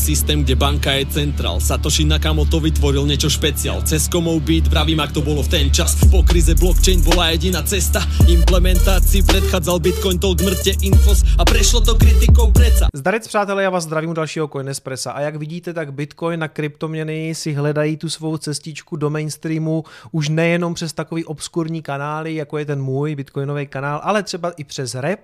systém, kde banka je centrál. Satoshi Nakamoto vytvoril niečo špeciál. Cez komov byt, vravím, ak to bolo v ten čas. Po krize blockchain bola jediná cesta. Implementácii predchádzal Bitcoin toľk mrte infos a prešlo to kritikou preca. Zdarec přátelé, já vás zdravím u dalšího Coinespressa a jak vidíte, tak Bitcoin a kryptoměny si hledají tu svou cestičku do mainstreamu už nejenom přes takový obskurní kanály, jako je ten můj Bitcoinový kanál, ale třeba i přes rap,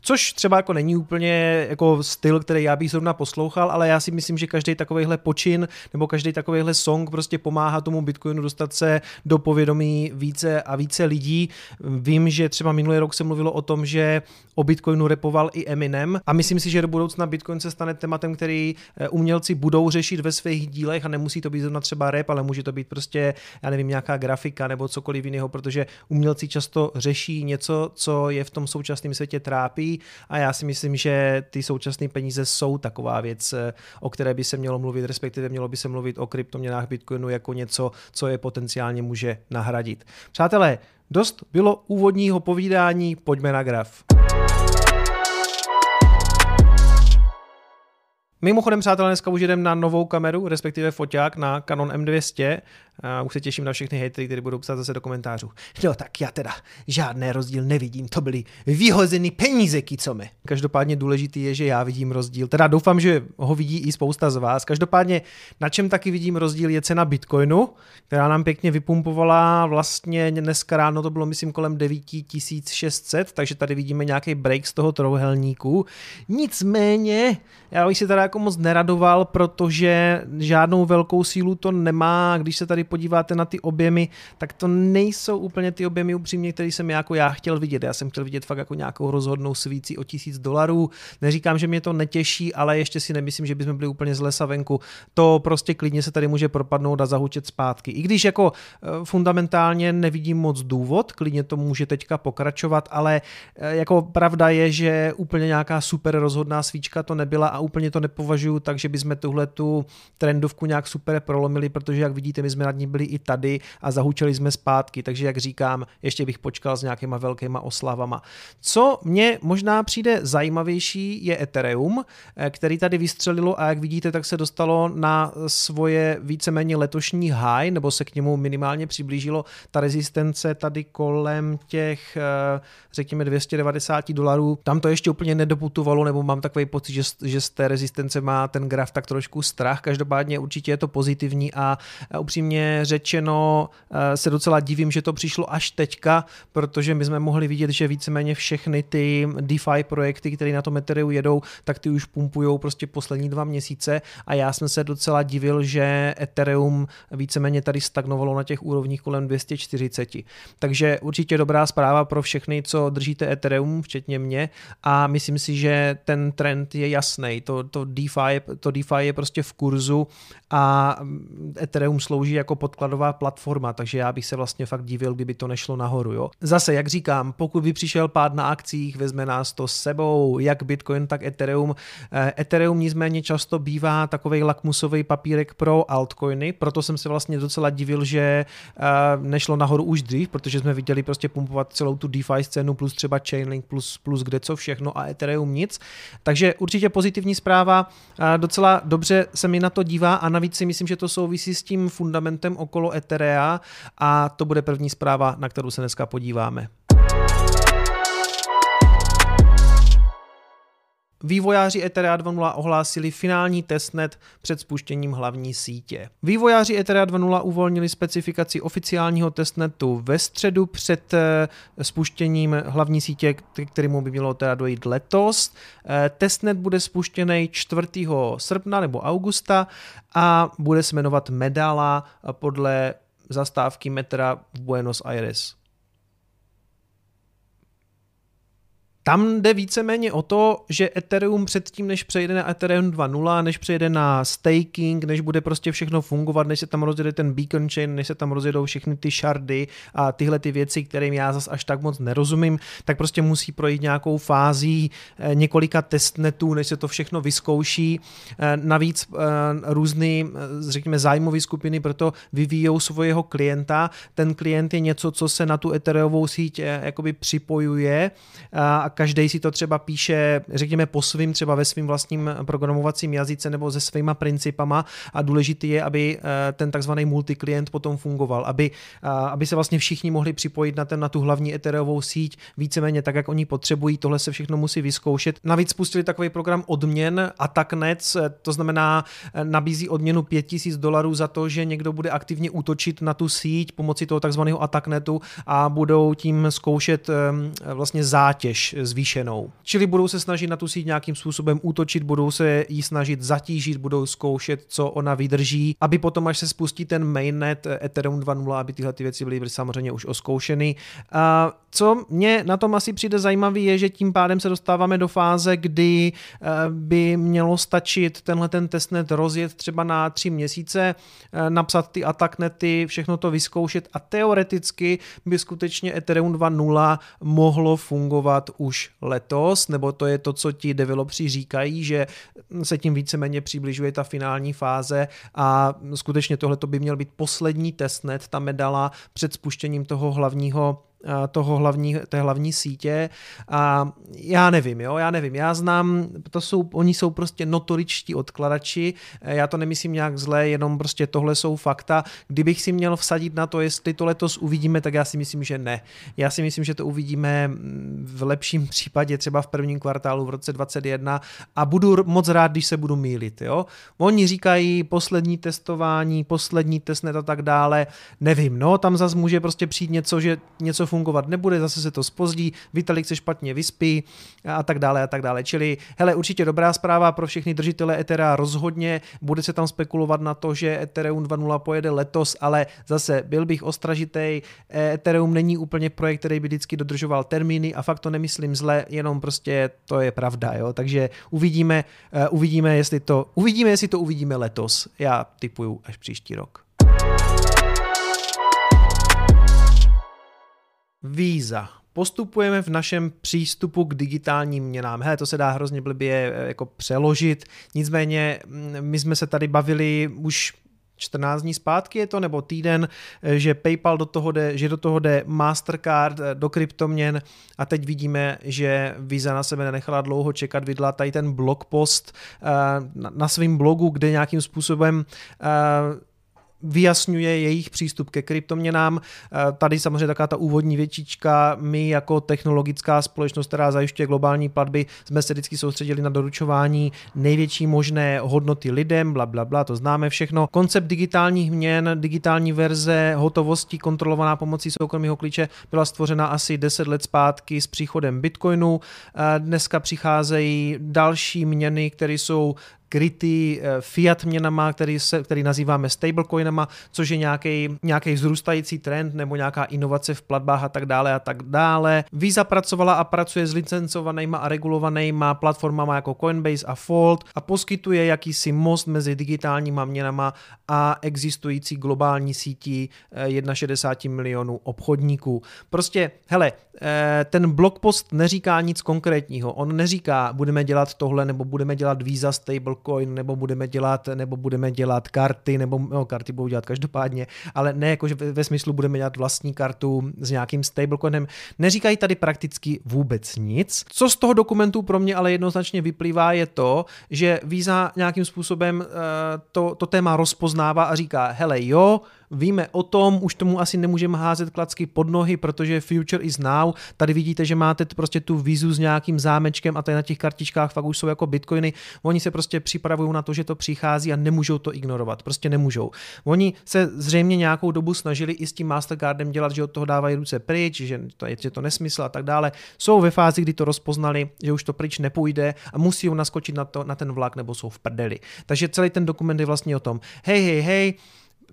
což třeba jako není úplně jako styl, který já bych zrovna poslouchal, ale já si myslím, že každý takovýhle počin nebo každý takovýhle song prostě pomáhá tomu Bitcoinu dostat se do povědomí více a více lidí. Vím, že třeba minulý rok se mluvilo o tom, že o Bitcoinu repoval i Eminem a myslím si, že do budoucna Bitcoin se stane tématem, který eh, umělci budou řešit ve svých dílech a nemusí to být zrovna třeba rap, ale může to být prostě, já nevím, nějaká grafika nebo cokoliv jiného, protože umělci často řeší něco, co je v tom současném světě trápí a já si myslím, že ty současné peníze jsou taková věc, eh, o které by se mělo mluvit, respektive mělo by se mluvit o kryptoměnách Bitcoinu jako něco, co je potenciálně může nahradit. Přátelé, dost bylo úvodního povídání, pojďme na graf. Mimochodem, přátelé, dneska už jdem na novou kameru, respektive foťák na Canon M200. A už se těším na všechny hejtry, které budou psát zase do komentářů. No tak já teda žádný rozdíl nevidím, to byly vyhozený peníze, kicome. Každopádně důležitý je, že já vidím rozdíl. Teda doufám, že ho vidí i spousta z vás. Každopádně na čem taky vidím rozdíl je cena Bitcoinu, která nám pěkně vypumpovala vlastně dneska ráno, to bylo myslím kolem 9600, takže tady vidíme nějaký break z toho trouhelníku. Nicméně, já bych si teda jako moc neradoval, protože žádnou velkou sílu to nemá. Když se tady podíváte na ty objemy, tak to nejsou úplně ty objemy upřímně, které jsem jako já chtěl vidět. Já jsem chtěl vidět fakt jako nějakou rozhodnou svící o tisíc dolarů. Neříkám, že mě to netěší, ale ještě si nemyslím, že bychom byli úplně z lesa venku. To prostě klidně se tady může propadnout a zahučet zpátky. I když jako eh, fundamentálně nevidím moc důvod, klidně to může teďka pokračovat, ale eh, jako pravda je, že úplně nějaká super rozhodná svíčka to nebyla a úplně to nepovažuji tak, že bychom tuhle tu trendovku nějak super prolomili, protože jak vidíte, my jsme nad ní byli i tady a zahučeli jsme zpátky, takže jak říkám, ještě bych počkal s nějakýma velkýma oslavama. Co mně možná přijde zajímavější je Ethereum, eh, který tady vystřelilo a jak vidíte, tak se dostalo na svoje víceméně letošní high, nebo se k němu minimálně přiblížilo ta rezistence tady kolem těch, eh, řekněme, 290 dolarů. Tam to ještě úplně nedoputovalo, nebo mám takový pocit, že, že z té rezistence má ten graf tak trošku strach. Každopádně určitě je to pozitivní a upřímně upřímně řečeno eh, se docela divím, že to přišlo až teďka, protože my jsme mohli vidět, že víceméně všechny ty DeFi projekty, které na tom Ethereum jedou, tak ty už pumpují prostě poslední dva měsíce a já jsem se docela divil, že Ethereum víceméně tady stagnovalo na těch úrovních kolem 240. Takže určitě dobrá zpráva pro všechny, co držíte Ethereum, včetně mě a myslím si, že ten trend je jasný. To, to, DeFi, to DeFi je prostě v kurzu a Ethereum slouží jako podkladová platforma, takže já bych se vlastně fakt divil, kdyby to nešlo nahoru. Jo? Zase, jak říkám, pokud by přišel pád na akcích, vezme nás to s sebou, jak Bitcoin, tak Ethereum. Eh, Ethereum nicméně často bývá takový lakmusový papírek pro altcoiny, proto jsem se vlastně docela divil, že eh, nešlo nahoru už dřív, protože jsme viděli prostě pumpovat celou tu DeFi scénu plus třeba Chainlink plus, plus kde co všechno a Ethereum nic. Takže určitě pozitivní zpráva, eh, docela dobře se mi na to dívá a navíc si myslím, že to souvisí s tím fundamentem okolo Etherea a to bude první zpráva, na kterou se dneska podíváme. Vývojáři Ethereum 2.0 ohlásili finální testnet před spuštěním hlavní sítě. Vývojáři Ethereum 2.0 uvolnili specifikaci oficiálního testnetu ve středu před eh, spuštěním hlavní sítě, kterému by mělo teda dojít letos. Eh, testnet bude spuštěný 4. srpna nebo augusta a bude se jmenovat Medala podle zastávky metra v Buenos Aires. Tam jde víceméně o to, že Ethereum předtím, než přejde na Ethereum 2.0, než přejde na staking, než bude prostě všechno fungovat, než se tam rozjede ten beacon chain, než se tam rozjedou všechny ty shardy a tyhle ty věci, kterým já zas až tak moc nerozumím, tak prostě musí projít nějakou fází eh, několika testnetů, než se to všechno vyzkouší. Eh, navíc eh, různý, řekněme, zájmové skupiny proto vyvíjou svého klienta. Ten klient je něco, co se na tu Ethereovou síť jakoby připojuje a každý si to třeba píše, řekněme, po svým, třeba ve svým vlastním programovacím jazyce nebo se svýma principama a důležitý je, aby eh, ten takzvaný multiklient potom fungoval, aby, aby se vlastně všichni mohli připojit na, ten, na tu hlavní Ethereovou síť víceméně tak, jak oni potřebují. Tohle se všechno musí vyzkoušet. Navíc spustili takový program odměn Attacknet, to znamená nabízí odměnu 5000 dolarů za to, že někdo bude aktivně útočit na tu síť pomocí toho takzvaného Attacknetu a budou tím zkoušet vlastně zátěž zvýšenou. Čili budou se snažit na tu síť nějakým způsobem útočit, budou se jí snažit zatížit, budou zkoušet, co ona vydrží, aby potom, až se spustí ten mainnet Ethereum 2.0, aby tyhle ty věci byly samozřejmě už oskoušeny. A co mě na tom asi přijde zajímavý, je, že tím pádem se dostáváme do fáze, kdy eh, by mělo stačit tenhle ten testnet rozjet třeba na tři měsíce, eh, napsat ty attacknety, všechno to vyzkoušet a teoreticky by skutečně Ethereum 2.0 mohlo fungovat už letos, nebo to je to, co ti developři říkají, že se tím víceméně přibližuje ta finální fáze a skutečně tohle by měl být poslední testnet, ta medala před spuštěním toho hlavního toho hlavní, té hlavní sítě. A já nevím, jo, já nevím, já znám, to jsou, oni jsou prostě notoričtí odkladači, já to nemyslím nějak zle, jenom prostě tohle jsou fakta, kdybych si měl vsadit na to, jestli to letos uvidíme, tak já si myslím, že ne. Já si myslím, že to uvidíme v lepším případě třeba v prvním kvartálu v roce 2021 a budu moc rád, když se budu mílit, jo. Oni říkají poslední testování, poslední testnet a tak dále, nevím, no, tam zase může prostě přijít něco, že něco fungovat nebude, zase se to spozdí, Vitalik se špatně vyspí a tak dále a tak dále. Čili, hele, určitě dobrá zpráva pro všechny držitele Ethera rozhodně, bude se tam spekulovat na to, že Ethereum 2.0 pojede letos, ale zase byl bych ostražitej, Ethereum není úplně projekt, který by vždycky dodržoval termíny a fakt to nemyslím zle, jenom prostě to je pravda, jo. Takže uvidíme, uh, uvidíme, jestli to, uvidíme, jestli to uvidíme letos. Já typuju až příští rok. Víza. Postupujeme v našem přístupu k digitálním měnám. Hele, to se dá hrozně blbě eh, jako přeložit. Nicméně mm, my jsme se tady bavili už 14 dní zpátky je to, nebo týden, eh, že PayPal do toho jde, že do toho jde Mastercard, eh, do kryptoměn a teď vidíme, že Visa na sebe nenechala dlouho čekat, vydala tady ten blog post na svém blogu, kde nějakým způsobem vyjasňuje jejich přístup ke kryptoměnám. Eh, tady samozřejmě taková ta úvodní věčička. My jako technologická společnost, která zajišťuje globální platby, jsme se vždycky soustředili na doručování největší možné hodnoty lidem, bla, bla, bla, to známe všechno. Koncept digitálních měn, digitální verze hotovosti kontrolovaná pomocí soukromého klíče byla stvořena asi 10 let zpátky s příchodem Bitcoinu. Eh, dneska přicházejí další měny, které jsou krytý eh, fiat měnama, který, se, který nazýváme stablecoinama, což je nějaký, nějaký vzrůstající trend nebo nějaká inovace v platbách a tak dále a tak dále. Visa pracovala a pracuje s licencovanýma a regulovanýma platformama jako Coinbase a Fold a poskytuje jakýsi most mezi digitálníma měnama a existující globální sítí 61 eh, milionů obchodníků. Prostě, hele, eh, ten blogpost neříká nic konkrétního. On neříká, budeme dělat tohle nebo budeme dělat Visa stable stablecoin, nebo budeme dělat, nebo budeme dělat karty, nebo no, karty budou dělat každopádně, ale ne jako, že ve, ve smyslu budeme dělat vlastní kartu s nějakým stablecoinem. Neříkají tady prakticky vůbec nic. Co z toho dokumentu pro mě ale jednoznačně vyplývá je to, že Visa nějakým způsobem uh, to, to téma rozpoznává a říká, hele jo, víme o tom, už tomu asi nemůžeme házet klacky pod nohy, protože future is now. Tady vidíte, že máte prostě tu vizu s nějakým zámečkem a tady na těch kartičkách fakt už jsou jako bitcoiny. Oni se prostě připravují na to, že to přichází a nemůžou to ignorovat. Prostě nemůžou. Oni se zřejmě nějakou dobu snažili i s tím Mastercardem dělat, že od toho dávají ruce pryč, že to je, to nesmysl a tak dále. Jsou ve fázi, kdy to rozpoznali, že už to pryč nepůjde a musí naskočit na, to, na ten vlak nebo jsou v prdeli. Takže celý ten dokument je vlastně o tom, hej, hej, hej,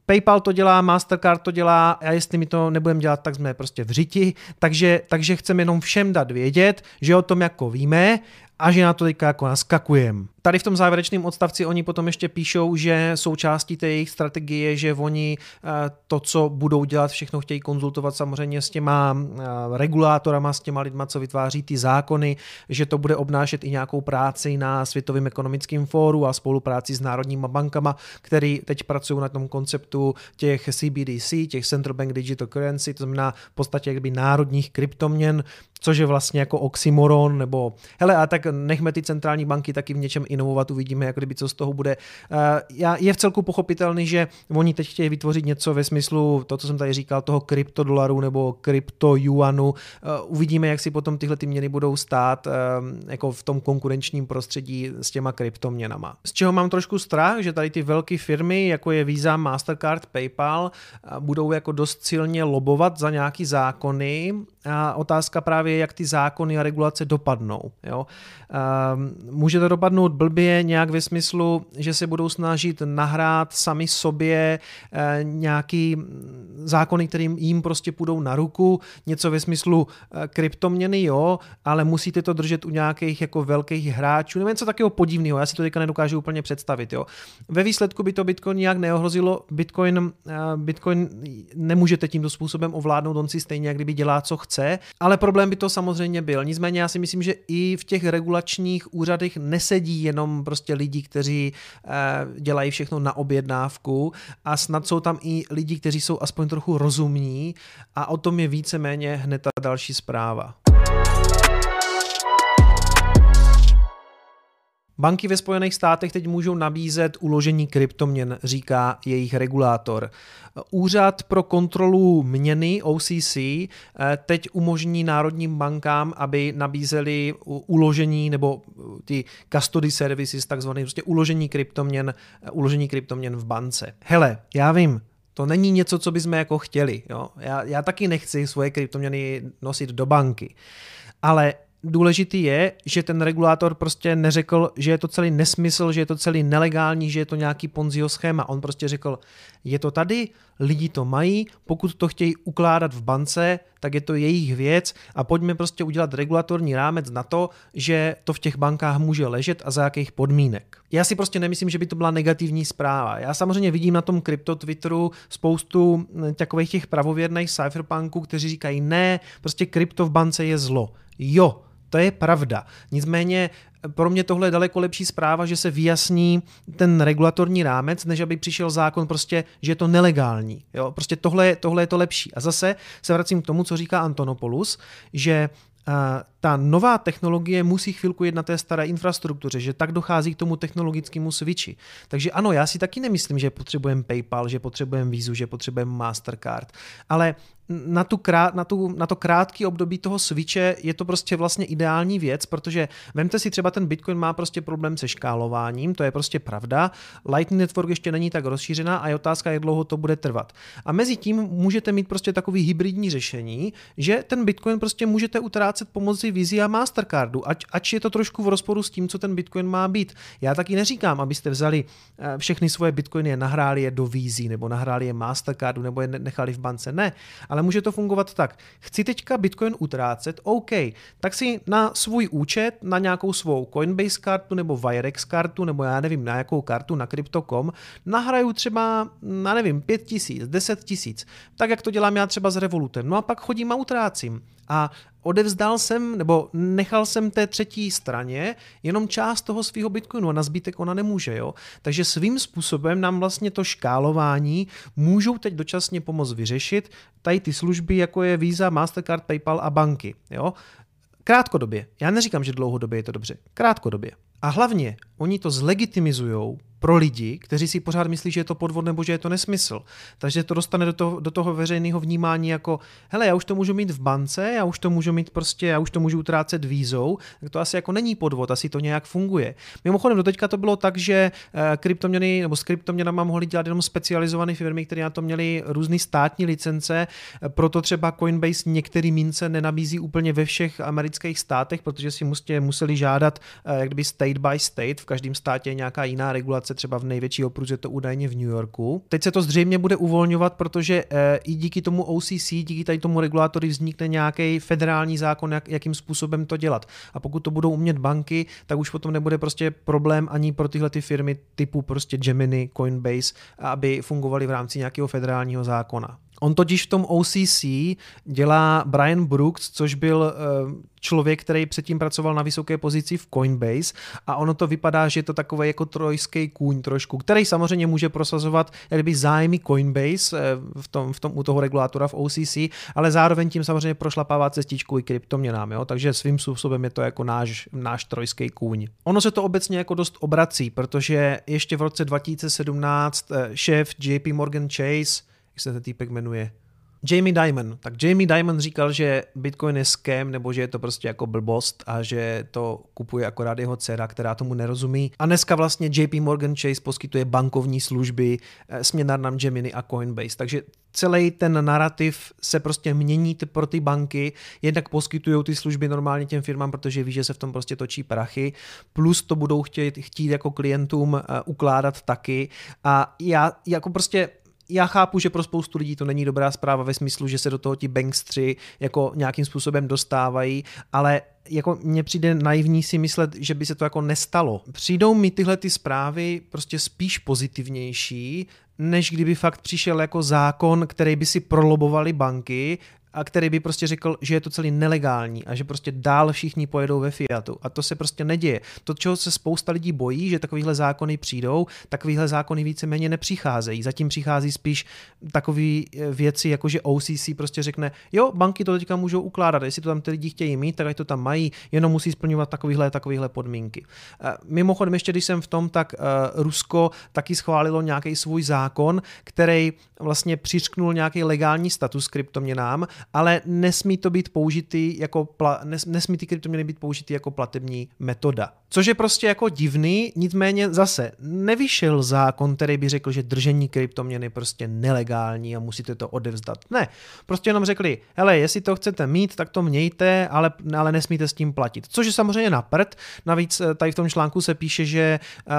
PayPal to dělá, Mastercard to dělá a jestli mi to nebudeme dělat, tak jsme prostě v řiti. Takže, takže chceme jenom všem dát vědět, že o tom jako víme a že na to teďka jako naskakujem. Tady v tom závěrečném odstavci oni potom ještě píšou, že součástí té jejich strategie, že oni eh, to, co budou dělat, všechno chtějí konzultovat samozřejmě s těma eh, regulátorama, s těma lidma, co vytváří ty zákony, že to bude obnášet i nějakou práci na Světovém ekonomickém fóru a spolupráci s národníma bankama, který teď pracují na tom konceptu těch CBDC, těch Central Bank Digital Currency, to znamená v podstatě jakby národních kryptoměn, což je vlastně jako oxymoron, nebo hele, a tak nechme ty centrální banky taky v něčem inovovat, uvidíme, jak kdyby co z toho bude. Uh, je v celku pochopitelný, že oni teď chtějí vytvořit něco ve smyslu, to, co jsem tady říkal, toho kryptodolaru nebo kryptojuanu. Uh, uvidíme, jak si potom tyhle ty měny budou stát uh, jako v tom konkurenčním prostředí s těma kryptoměnama. Z čeho mám trošku strach, že tady ty velké firmy, jako je Visa, Mastercard, PayPal, budou jako dost silně lobovat za nějaký zákony a otázka právě, jak ty zákony a regulace dopadnou. Jo? Ehm, může to dopadnout blbě nějak ve smyslu, že se budou snažit nahrát sami sobě eh, nějaký zákony, kterým jim prostě půjdou na ruku, něco ve smyslu eh, kryptoměny, jo, ale musíte to držet u nějakých jako velkých hráčů, nebo něco takového podivného, já si to teďka nedokážu úplně představit. Jo. Ve výsledku by to Bitcoin nějak neohrozilo, Bitcoin, eh, Bitcoin nemůžete tímto způsobem ovládnout, on si stejně jak kdyby dělá, co chce, ale problém by to samozřejmě byl. Nicméně já si myslím, že i v těch regulačních úřadech nesedí jenom prostě lidi, kteří eh, dělají všechno na objednávku a snad jsou tam i lidi, kteří jsou aspoň trochu rozumní a o tom je víceméně hned ta další zpráva. Banky ve Spojených státech teď můžou nabízet uložení kryptoměn, říká jejich regulátor. Úřad pro kontrolu měny OCC teď umožní národním bankám, aby nabízeli uložení nebo ty custody services, takzvané prostě uložení kryptoměn, eh, uložení kryptoměn v bance. Hele, já vím, to není něco, co bychom jako chtěli. Jo? Já, já taky nechci svoje kryptoměny nosit do banky. Ale důležitý je, že ten regulátor prostě neřekl, že je to celý nesmysl, že je to celý nelegální, že je to nějaký Ponziho schéma. On prostě řekl, je to tady, lidi to mají, pokud to chtějí ukládat v bance, tak je to jejich věc a pojďme prostě udělat regulatorní rámec na to, že to v těch bankách může ležet a za jakých podmínek. Já si prostě nemyslím, že by to byla negativní zpráva. Já samozřejmě vidím na tom krypto Twitteru spoustu hm, takových těch pravověrných cypherpunků, kteří říkají, ne, prostě krypto v bance je zlo. Jo, to je pravda. Nicméně pro mě tohle je daleko lepší zpráva, že se vyjasní ten regulatorní rámec, než aby přišel zákon prostě, že je to nelegální. Jo? Prostě tohle, tohle je to lepší. A zase se vracím k tomu, co říká Antonopoulos, že ta nová technologie musí chvilku jet na té staré infrastruktuře, že tak dochází k tomu technologickému switchi. Takže ano, já si taky nemyslím, že potřebujeme PayPal, že potřebujeme Visa, že potřebujeme Mastercard, ale na, tu krát, na, tu, na to krátké období toho switche je to prostě vlastně ideální věc, protože vemte si třeba ten Bitcoin má prostě problém se škálováním, to je prostě pravda. Lightning Network ještě není tak rozšířená a je otázka, jak dlouho to bude trvat. A mezi tím můžete mít prostě takový hybridní řešení, že ten Bitcoin prostě můžete utrácet pomocí Visa a Mastercardu, ať, ať je to trošku v rozporu s tím, co ten Bitcoin má být. Já taky neříkám, abyste vzali eh, všechny svoje Bitcoiny a nahráli je do Visa nebo nahráli je Mastercardu nebo je nechali v bance. Ne, ale může to fungovat tak. Chci teďka Bitcoin utrácet, OK, tak si na svůj účet, na nějakou svou Coinbase kartu nebo Wirex kartu, nebo já nevím, na jakou kartu na Crypto.com, nahraju třeba, na nevím, 5 tisíc, 10 tisíc, tak jak to dělám já třeba s Revolutem. No a pak chodím a utrácím. A odevzdal jsem, nebo nechal jsem té třetí straně jenom část toho svého bitcoinu a na zbytek ona nemůže. Jo? Takže svým způsobem nám vlastně to škálování můžou teď dočasně pomoct vyřešit tady ty služby, jako je Visa, Mastercard, PayPal a banky. Jo? Krátkodobě. Já neříkám, že dlouhodobě je to dobře. Krátkodobě. A hlavně, oni to zlegitimizují pro lidi, kteří si pořád myslí, že je to podvod nebo že je to nesmysl. Takže to dostane do toho, do toho veřejného vnímání jako, hele, já už to můžu mít v bance, já už to můžu mít prostě, já už to můžu utrácet vízou, tak to asi jako není podvod, asi to nějak funguje. Mimochodem, do teďka to bylo tak, že eh, kryptoměny nebo s kryptoměnama mohly dělat jenom specializované firmy, které na to měly různé státní licence, proto třeba Coinbase některé mince nenabízí úplně ve všech amerických státech, protože si museli žádat eh, jak kdyby state by state, v každém státě je nějaká jiná regulace zase třeba v největší opruze to údajně v New Yorku. Teď se to zřejmě bude uvolňovat, protože eh, i díky tomu OCC, díky tady tomu regulátory vznikne nějaký federální zákon, jak, jakým způsobem to dělat. A pokud to budou umět banky, tak už potom nebude prostě problém ani pro tyhle ty firmy typu prostě Gemini, Coinbase, aby fungovaly v rámci nějakého federálního zákona. On totiž v tom OCC dělá Brian Brooks, což byl eh, člověk, který předtím pracoval na vysoké pozici v Coinbase a ono to vypadá, že je to takový jako trojský kůň trošku, který samozřejmě může prosazovat jakby zájmy Coinbase eh, v tom, v tom, u toho regulátora v OCC, ale zároveň tím samozřejmě prošlapává cestičku i kryptoměnám, jo? takže svým způsobem je to jako náš, náš trojský kůň. Ono se to obecně jako dost obrací, protože ještě v roce 2017 eh, šéf JP Morgan Chase jak se ten týpek jmenuje, Jamie Dimon. Tak Jamie Dimon říkal, že Bitcoin je scam, nebo že je to prostě jako blbost a že to kupuje akorát jeho dcera, která tomu nerozumí. A dneska vlastně JP Morgan Chase poskytuje bankovní služby eh, směnárnám Gemini a Coinbase. Takže celý ten narrativ se prostě mění pro ty banky, jednak poskytují ty služby normálně těm firmám, protože ví, že se v tom prostě točí prachy, plus to budou chtít, chtít jako klientům eh, ukládat taky. A já jako prostě já chápu, že pro spoustu lidí to není dobrá zpráva ve smyslu, že se do toho ti bankstři jako nějakým způsobem dostávají, ale jako mně přijde naivní si myslet, že by se to jako nestalo. Přijdou mi tyhle ty zprávy prostě spíš pozitivnější, než kdyby fakt přišel jako zákon, který by si prolobovali banky a který by prostě řekl, že je to celý nelegální a že prostě dál všichni pojedou ve Fiatu. A to se prostě neděje. To, čeho se spousta lidí bojí, že takovýhle zákony přijdou, takovýhle zákony víceméně nepřicházejí. Zatím přichází spíš takové eh, věci, jako že OCC prostě řekne, jo, banky to teďka můžou ukládat, jestli to tam ty lidi chtějí mít, tak ať to tam mají, jenom musí splňovat takovýhle, takovýhle podmínky. Eh, mimochodem, ještě když jsem v tom, tak uh, Rusko taky schválilo nějaký svůj zákon, který vlastně přiřknul nějaký legální status kryptoměnám ale nesmí to být použitý jako, pla, nes, nesmí ty kryptoměny být použitý jako platební metoda. Což je prostě jako divný, nicméně zase nevyšel zákon, který by řekl, že držení kryptoměny prostě nelegální a musíte to odevzdat. Ne, prostě jenom řekli, hele, jestli to chcete mít, tak to mějte, ale, ale nesmíte s tím platit. Což je samozřejmě na prd, navíc eh, tady v tom článku se píše, že uh,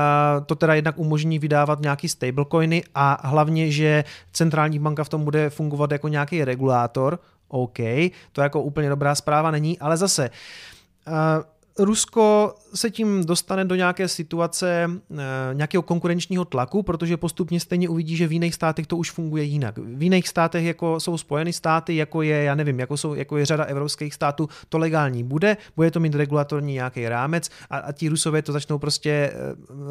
to teda jednak umožní vydávat nějaký stablecoiny a hlavně, že centrální banka v tom bude fungovat jako nějaký regulátor, OK, to jako úplně dobrá zpráva není, ale zase uh, Rusko se tím dostane do nějaké situace eh, nějakého konkurenčního tlaku, protože postupně stejně uvidí, že v jiných státech to už funguje jinak. V jiných státech, jako jsou Spojené státy, jako je, já nevím, jako, jsou, jako je řada evropských států, to legální bude, bude to mít regulatorní nějaký rámec a, a ti Rusové to začnou prostě eh,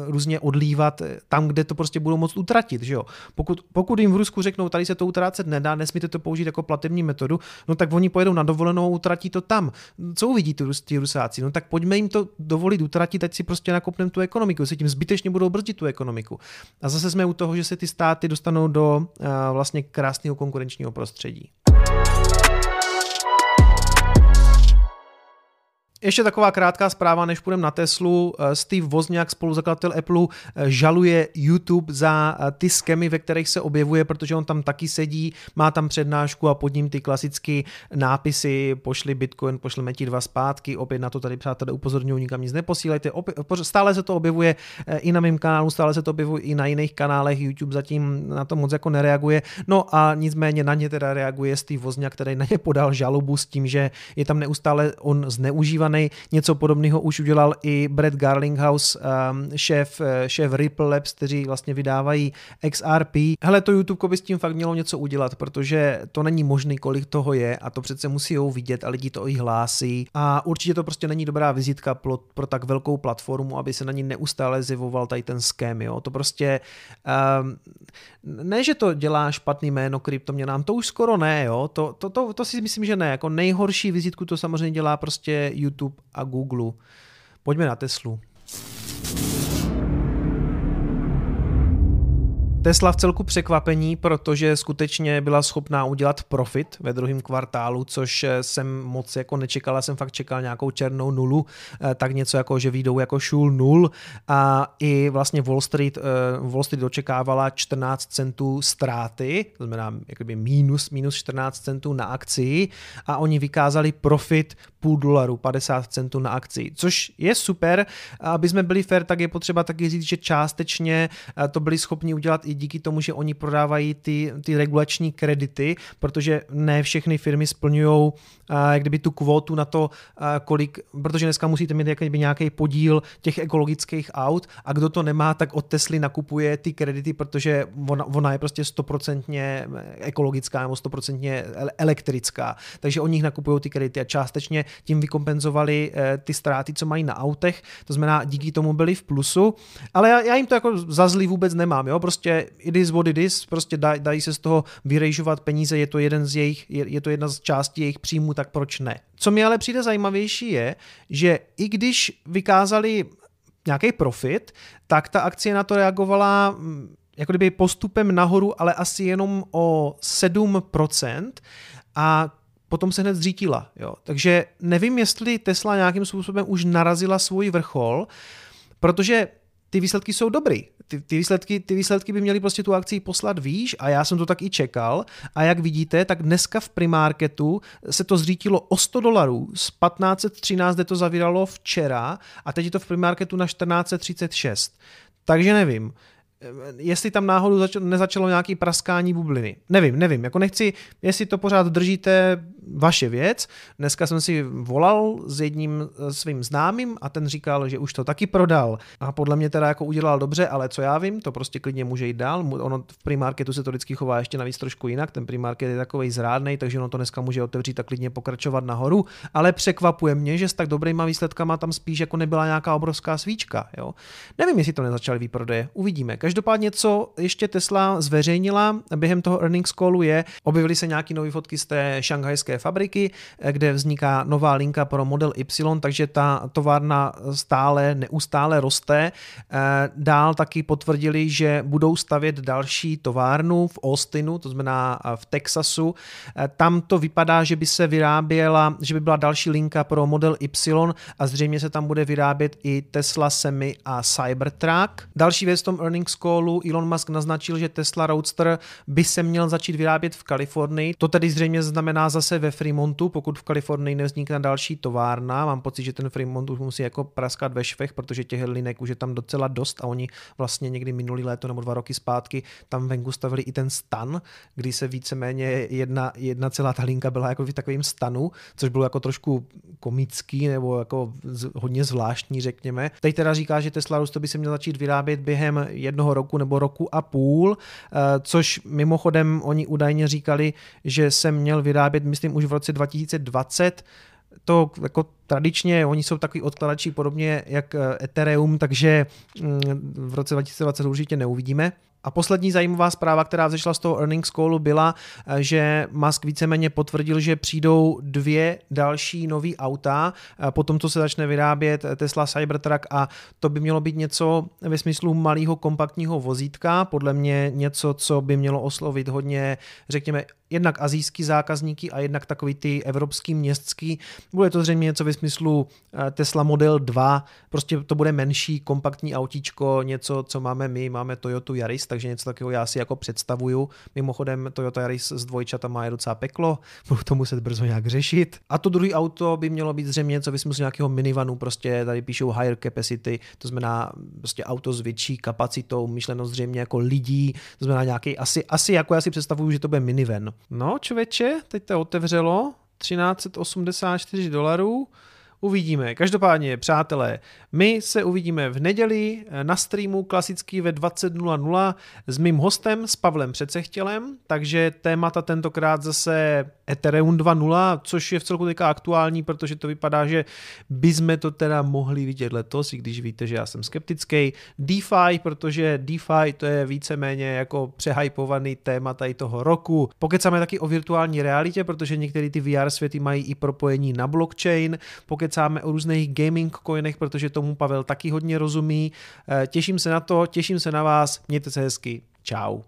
různě odlívat tam, kde to prostě budou moct utratit. Že jo? Pokud, pokud jim v Rusku řeknou, tady se to utrácet nedá, nesmíte to použít jako platební metodu, no tak oni pojedou na dovolenou utratí to tam. Co uvidí ti Rusáci? No tak pojďme jim to dovolit utratit, ať si prostě nakopneme tu ekonomiku, si tím zbytečně budou brzdit tu ekonomiku. A zase jsme u toho, že se ty státy dostanou do uh, vlastně krásného konkurenčního prostředí. Ještě taková krátká zpráva, než půjdeme na Teslu. Eh, Steve Wozniak, spoluzakladatel Apple, eh, žaluje YouTube za eh, ty skemy, ve kterých se objevuje, protože on tam taky sedí, má tam přednášku a pod ním ty klasické nápisy, pošli Bitcoin, pošleme ti dva zpátky, opět na to tady přátelé upozorňuji, nikam nic neposílejte. Stále se to objevuje i na mém kanálu, stále se to objevuje i na jiných kanálech, YouTube zatím na to moc jako nereaguje. No a nicméně na ně teda reaguje Steve Wozniak, který na ně podal žalobu s tím, že je tam neustále on zneužívaný strany. Něco podobného už udělal i Brad Garlinghouse, um, šéf, eh, šéf Ripple Labs, kteří vlastně vydávají XRP. Hele, to YouTube by s tím fakt mělo něco udělat, protože to není možný, kolik toho je a to přece musí vidět a lidi to i hlásí. A určitě to prostě není dobrá vizitka pro, pro tak velkou platformu, aby se na ní neustále zivoval tady ten scam. Jo. To prostě um, ne, že to dělá špatný jméno kryptoměnám, to už skoro ne, jo. To, to, to, to si myslím, že ne. Jako nejhorší vizitku to samozřejmě dělá prostě YouTube YouTube a Google. Pojďme na Teslu. Tesla v celku překvapení, protože skutečně byla schopná udělat profit ve druhém kvartálu, což jsem moc jako nečekal, jsem fakt čekal nějakou černou nulu, eh, tak něco jako, že výjdou jako šul nul a i vlastně Wall Street, eh, Wall Street očekávala 14 centů ztráty, to znamená jakoby minus, minus 14 centů na akci a oni vykázali profit půl dolaru, 50 centů na akci, což je super. Aby jsme byli fair, tak je potřeba taky říct, že částečně eh, to byli schopni udělat i díky tomu, že oni prodávají ty, ty regulační kredity, protože ne všechny firmy splňují jak kdyby tu kvotu na to, kolik, protože dneska musíte mít jaký nějaký podíl těch ekologických aut a kdo to nemá, tak od Tesly nakupuje ty kredity, protože ona, ona je prostě stoprocentně ekologická nebo stoprocentně elektrická. Takže oni nakupují ty kredity a částečně tím vykompenzovali eh, ty ztráty, co mají na autech. To znamená, díky tomu byli v plusu. Ale já, já jim to jako za zlý vůbec nemám. Jo? Prostě it is what it is, prostě daj, dají se z toho vyrejžovat peníze, je to, jeden z jejich, je, je to jedna z částí jejich příjmů, tak proč ne? Co mi ale přijde zajímavější je, že i když vykázali nějaký profit, tak ta akcie na to reagovala mm, jako kdyby postupem nahoru, ale asi jenom o 7% a potom se hned zřítila. Jo. Takže nevím, jestli Tesla nějakým způsobem už narazila svůj vrchol, protože ty výsledky jsou dobrý. Ty, ty, výsledky, ty výsledky by měly prostě tu akci poslat výš a já jsem to tak i čekal. A jak vidíte, tak dneska v primarketu se to zřítilo o 100 dolarů. Z 1513, kde to zavíralo včera a teď je to v primarketu na 1436. Takže nevím jestli tam náhodou začalo, nezačalo nějaký praskání bubliny. Nevím, nevím, jako nechci, jestli to pořád držíte, vaše věc. Dneska jsem si volal s jedním eh, svým známým a ten říkal, že už to taky prodal. A podle mě teda jako udělal dobře, ale co já vím, to prostě klidně může jít dál. Ono v primarketu se to vždycky chová ještě navíc trošku jinak. Ten primarket je takový zrádný, takže ono to dneska může otevřít a klidně pokračovat nahoru. Ale překvapuje mě, že s tak dobrýma výsledkama tam spíš jako nebyla nějaká obrovská svíčka. Jo? Nevím, jestli to nezačaly výprodeje. Uvidíme. Každopádně, co ještě Tesla zveřejnila během toho earnings callu je, objevily se nějaké nové fotky z té šanghajské fabriky, eh, kde vzniká nová linka pro model Y, takže ta továrna stále, neustále roste. Eh, dál taky potvrdili, že budou stavět další továrnu v Austinu, to znamená eh, v Texasu. Tam to vypadá, že by se vyráběla, že by byla další linka pro model Y a zřejmě se tam bude vyrábět i Tesla Semi a Cybertruck. Další věc v tom earnings callu Elon Musk naznačil, že Tesla Roadster by se měl začít vyrábět v Kalifornii. To tedy zřejmě znamená zase ve Fremontu, pokud v Kalifornii nevznikne další továrna. Mám pocit, že ten Fremont už musí jako praskat ve švech, protože těch linek už je tam docela dost a oni vlastně někdy minulý léto nebo dva roky zpátky tam venku stavili i ten stan, kdy se víceméně jedna, jedna celá ta linka byla jako v takovým stanu, což bylo jako trošku komický nebo jako hodně zvláštní, řekněme. Teď teda říká, že Tesla Roadster by se měl začít vyrábět během jednoho roku nebo roku a půl, eh, což mimochodem oni údajně říkali, že se měl vyrábět, myslím, už v roce 2020 to jako tradičně, oni jsou takový odkladači podobně jak eh, Ethereum, takže mm, v roce 2020 určitě neuvidíme. A poslední zajímavá zpráva, která vzešla z toho earnings callu, byla, eh, že Musk víceméně potvrdil, že přijdou dvě další nový auta, eh, potom co se začne vyrábět Tesla Cybertruck a to by mělo být něco ve smyslu malého kompaktního vozítka, podle mě něco, co by mělo oslovit hodně, řekněme, jednak azijský zákazníky a jednak takový ty evropský městský. Bude to zřejmě něco ve smyslu eh, Tesla Model 2, prostě to bude menší kompaktní autíčko, něco, co máme my, máme Toyota Yaris, takže něco takového já si jako představuju. Mimochodem Toyota Yaris s dvojčatama je docela peklo, budu to muset brzo nějak řešit. A to druhé auto by mělo být zřejmě něco ve smyslu nějakého minivanu, prostě tady píšou higher capacity, to znamená prostě auto s větší kapacitou, myšleno zřejmě jako lidí, to znamená nějaký, asi, asi jako já si představuju, že to bude minivan. No, člověče, teď to otevřelo, 1384 dolarů, Uvidíme. Každopádně, přátelé, my se uvidíme v neděli na streamu klasicky ve 20.00 s mým hostem, s Pavlem Přecechtělem, takže témata tentokrát zase Ethereum 2.0, což je v celku teďka aktuální, protože to vypadá, že bychom to teda mohli vidět letos, i když víte, že já jsem skeptický. DeFi, protože DeFi to je víceméně jako přehypovaný téma tady toho roku. Pokecáme taky o virtuální realitě, protože některé ty VR světy mají i propojení na blockchain. Pokecáme o různých gaming coinech, protože tomu Pavel taky hodně rozumí. Eh, těším se na to, těším se na vás, mějte se hezky. Čau.